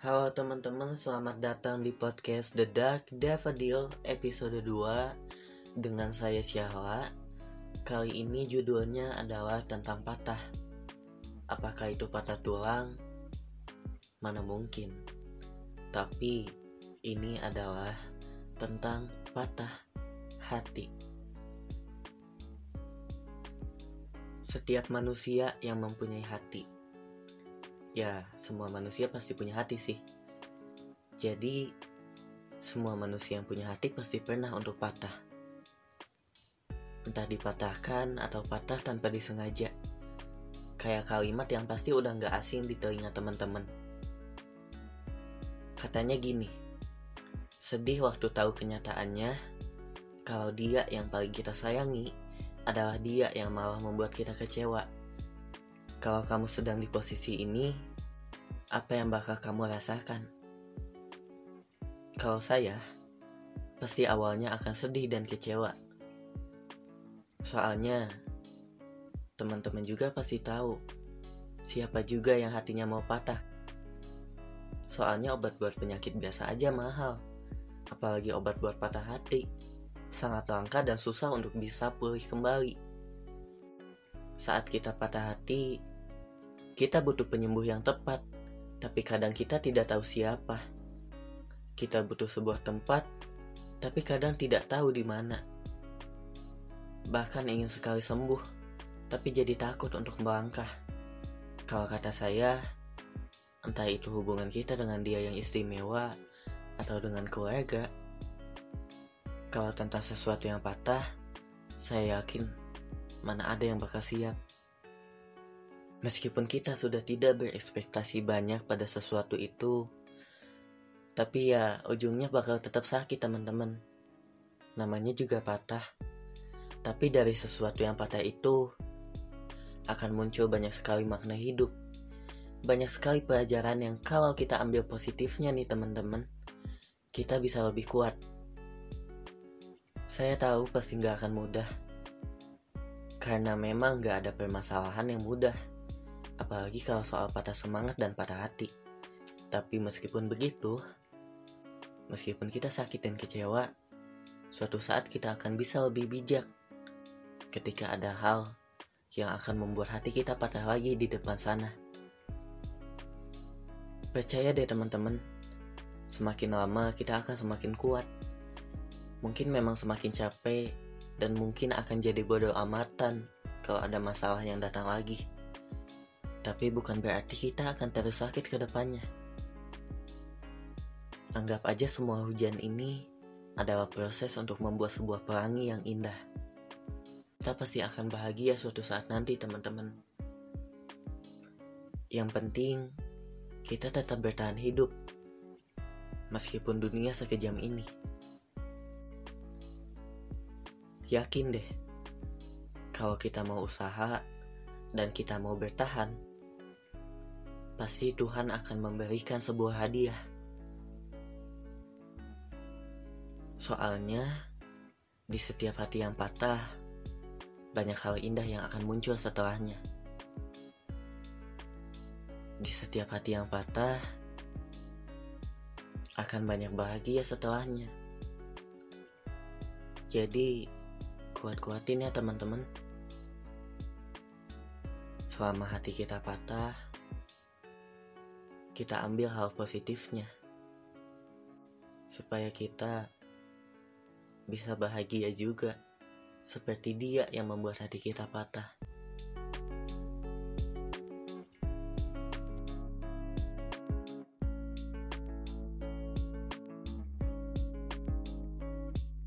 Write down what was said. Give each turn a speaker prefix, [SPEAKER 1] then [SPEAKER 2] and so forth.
[SPEAKER 1] Halo teman-teman, selamat datang di podcast The Dark Daffodil episode 2 dengan saya Syahla. Kali ini judulnya adalah tentang patah. Apakah itu patah tulang? Mana mungkin. Tapi ini adalah tentang patah hati. Setiap manusia yang mempunyai hati Ya, semua manusia pasti punya hati sih. Jadi, semua manusia yang punya hati pasti pernah untuk patah. Entah dipatahkan atau patah tanpa disengaja. Kayak kalimat yang pasti udah nggak asing di telinga teman-teman. Katanya gini, sedih waktu tahu kenyataannya kalau dia yang paling kita sayangi adalah dia yang malah membuat kita kecewa kalau kamu sedang di posisi ini, apa yang bakal kamu rasakan? Kalau saya, pasti awalnya akan sedih dan kecewa. Soalnya, teman-teman juga pasti tahu siapa juga yang hatinya mau patah. Soalnya obat buat penyakit biasa aja mahal, apalagi obat buat patah hati. Sangat langka dan susah untuk bisa pulih kembali. Saat kita patah hati, kita butuh penyembuh yang tepat, tapi kadang kita tidak tahu siapa. Kita butuh sebuah tempat, tapi kadang tidak tahu di mana. Bahkan ingin sekali sembuh, tapi jadi takut untuk melangkah. Kalau kata saya, entah itu hubungan kita dengan dia yang istimewa atau dengan keluarga. Kalau tentang sesuatu yang patah, saya yakin mana ada yang bakal siap. Meskipun kita sudah tidak berekspektasi banyak pada sesuatu itu, tapi ya ujungnya bakal tetap sakit teman-teman. Namanya juga patah. Tapi dari sesuatu yang patah itu akan muncul banyak sekali makna hidup. Banyak sekali pelajaran yang kalau kita ambil positifnya nih teman-teman, kita bisa lebih kuat. Saya tahu pasti nggak akan mudah. Karena memang nggak ada permasalahan yang mudah apalagi kalau soal patah semangat dan patah hati. Tapi meskipun begitu, meskipun kita sakit dan kecewa, suatu saat kita akan bisa lebih bijak ketika ada hal yang akan membuat hati kita patah lagi di depan sana. Percaya deh teman-teman, semakin lama kita akan semakin kuat. Mungkin memang semakin capek dan mungkin akan jadi bodoh amatan kalau ada masalah yang datang lagi. Tapi bukan berarti kita akan terus sakit ke depannya. Anggap aja semua hujan ini adalah proses untuk membuat sebuah pelangi yang indah. Kita pasti akan bahagia suatu saat nanti, teman-teman. Yang penting, kita tetap bertahan hidup, meskipun dunia sekejam ini. Yakin deh, kalau kita mau usaha dan kita mau bertahan, pasti Tuhan akan memberikan sebuah hadiah. Soalnya, di setiap hati yang patah, banyak hal indah yang akan muncul setelahnya. Di setiap hati yang patah, akan banyak bahagia setelahnya. Jadi, kuat-kuatin ya teman-teman. Selama hati kita patah, kita ambil hal positifnya supaya kita bisa bahagia juga seperti dia yang membuat hati kita patah.